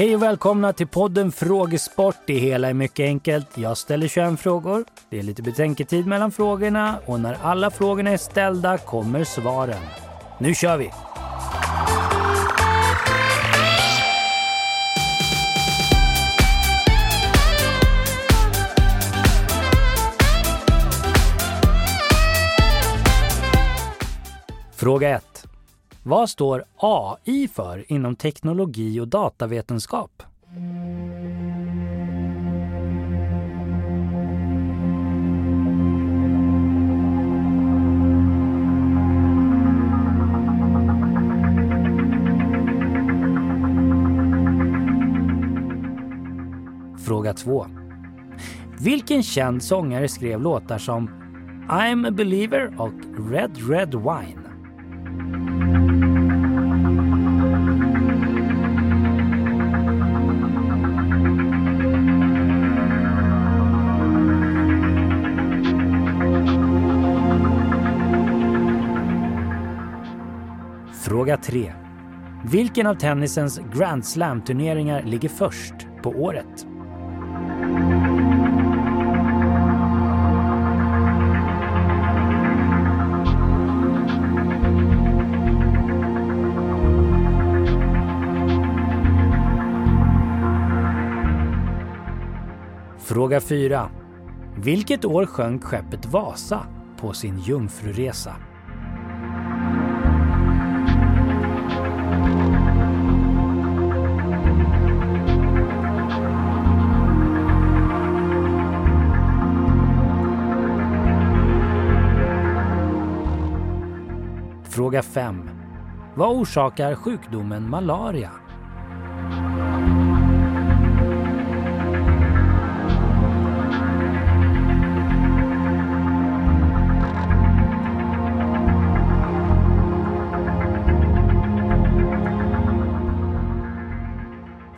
Hej och välkomna till podden Frågesport. Det hela är mycket enkelt. Jag ställer 21 frågor. Det är lite betänketid mellan frågorna och när alla frågorna är ställda kommer svaren. Nu kör vi! Fråga 1. Vad står AI för inom teknologi och datavetenskap? Fråga 2. Vilken känd sångare skrev låtar som I'm a believer och Red Red Wine? 3. Vilken av tennisens Grand Slam-turneringar ligger först på året? Fråga 4. Vilket år sjönk skeppet Vasa på sin jungfruresa? Fråga 5. Vad orsakar sjukdomen malaria?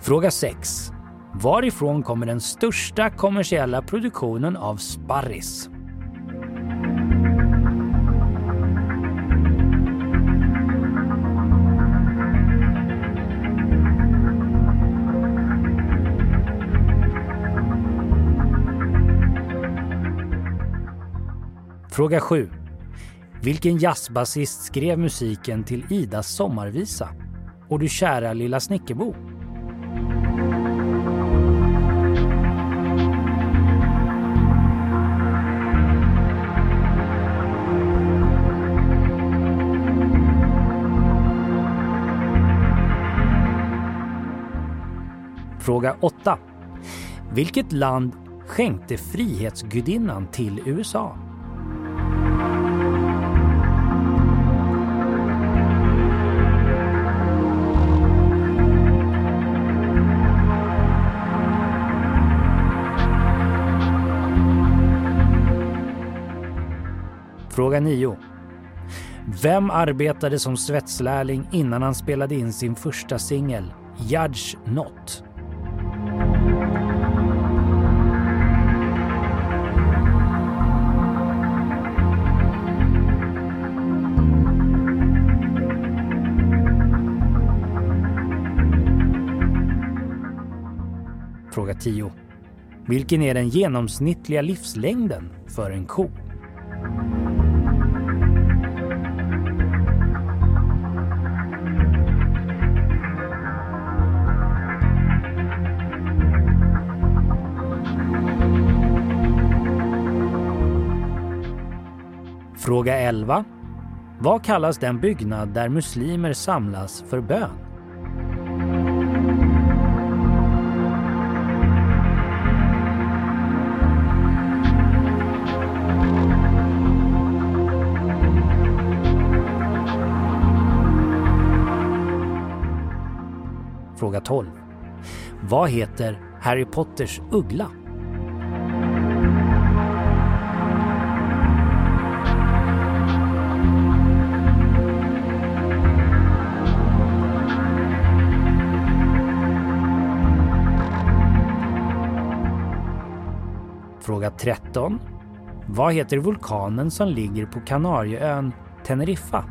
Fråga 6. Varifrån kommer den största kommersiella produktionen av sparris? Fråga 7. Vilken jazzbasist skrev musiken till Idas sommarvisa? Och du kära lilla Snickerbo? Fråga 8. Vilket land skänkte Frihetsgudinnan till USA? Fråga 9. Vem arbetade som svetslärling innan han spelade in sin första singel, Judge Not? Fråga 10. Vilken är den genomsnittliga livslängden för en ko? Fråga 11. Vad kallas den byggnad där muslimer samlas för bön? Fråga 12. Vad heter Harry Potters uggla? 13. Vad heter vulkanen som ligger på Kanarieön Teneriffa?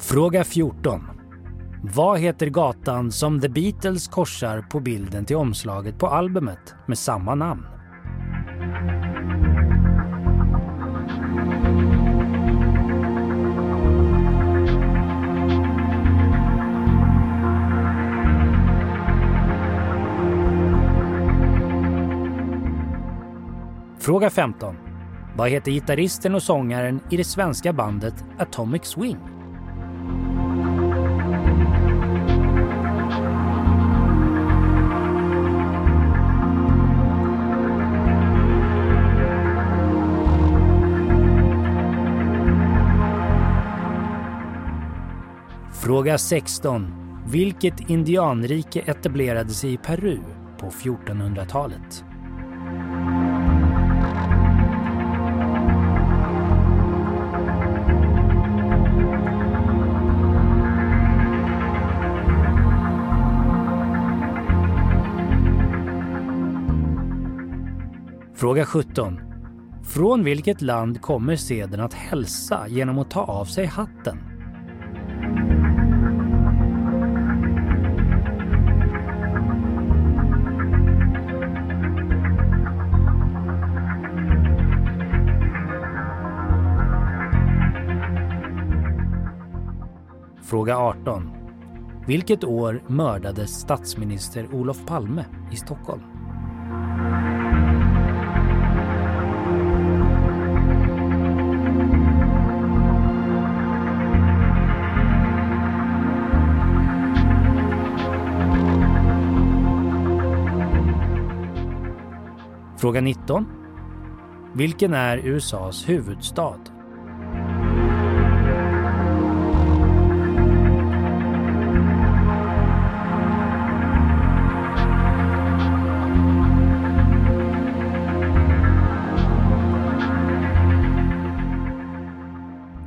Fråga 14. Vad heter gatan som The Beatles korsar på bilden till omslaget på albumet med samma namn? Fråga 15. Vad heter gitarristen och sångaren i det svenska bandet Atomic Swing? Fråga 16. Vilket indianrike etablerade sig i Peru på 1400-talet? Fråga 17. Från vilket land kommer seden att hälsa genom att ta av sig hatten? Fråga 18. Vilket år mördades statsminister Olof Palme i Stockholm? Fråga 19. Vilken är USAs huvudstad?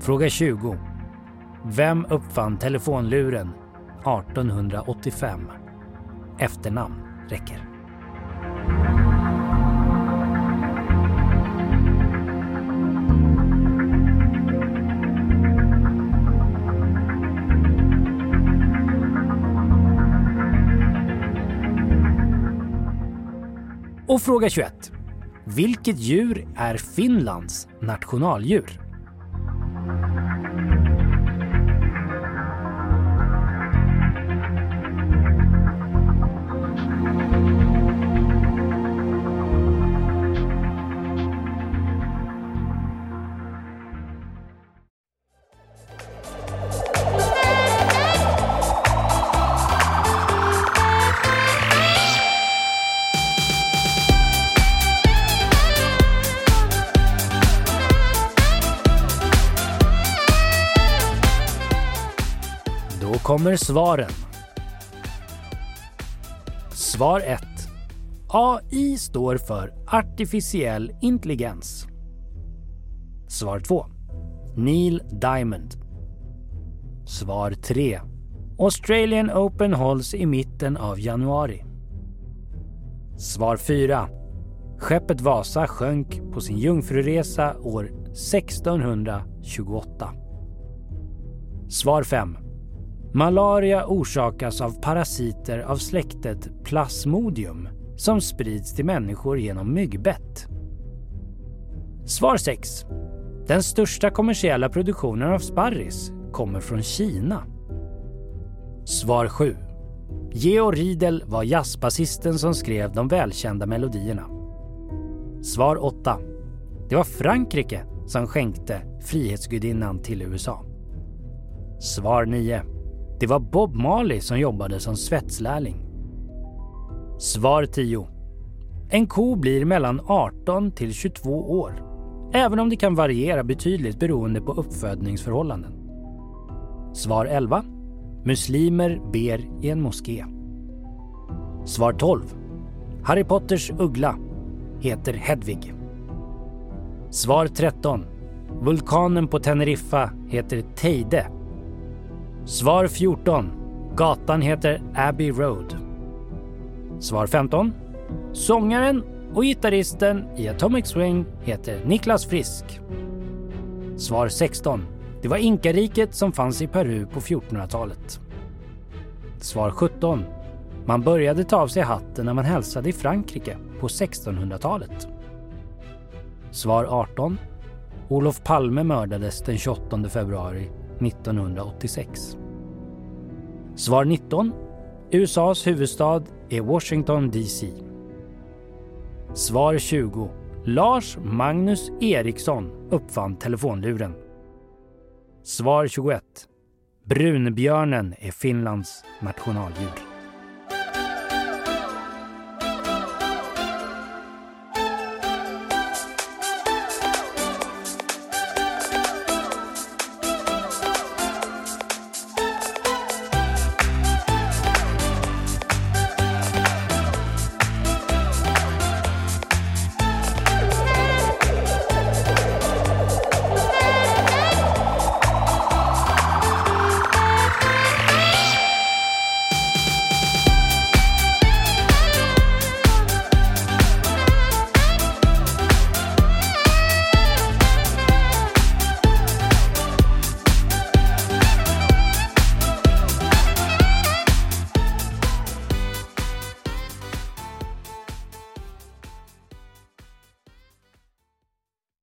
Fråga 20. Vem uppfann telefonluren 1885? Efternamn räcker. Och fråga 21. Vilket djur är Finlands nationaldjur? Kommer svaren. Svar 1. AI står för artificiell intelligens. Svar 2. Neil Diamond. Svar 3. Australian Open hålls i mitten av januari. Svar 4. Skeppet Vasa sjönk på sin jungfruresa år 1628. Svar 5. Malaria orsakas av parasiter av släktet Plasmodium som sprids till människor genom myggbett. Svar 6. Den största kommersiella produktionen av sparris kommer från Kina. Svar 7. Georg Riedel var jazzbasisten som skrev de välkända melodierna. Svar 8. Det var Frankrike som skänkte Frihetsgudinnan till USA. Svar 9. Det var Bob Marley som jobbade som svetslärling. Svar 10. En ko blir mellan 18 till 22 år, även om det kan variera betydligt beroende på uppfödningsförhållanden. Svar 11. Muslimer ber i en moské. Svar 12. Harry Potters uggla heter Hedvig. Svar 13. Vulkanen på Teneriffa heter Teide. Svar 14. Gatan heter Abbey Road. Svar 15. Sångaren och gitarristen i Atomic Swing heter Niklas Frisk. Svar 16. Det var inkariket som fanns i Peru på 1400-talet. Svar 17. Man började ta av sig hatten när man hälsade i Frankrike på 1600-talet. Svar 18. Olof Palme mördades den 28 februari 1986. Svar 19. USAs huvudstad är Washington DC. Svar 20. Lars Magnus Eriksson uppfann telefonluren. Svar 21. Brunbjörnen är Finlands nationaldjur.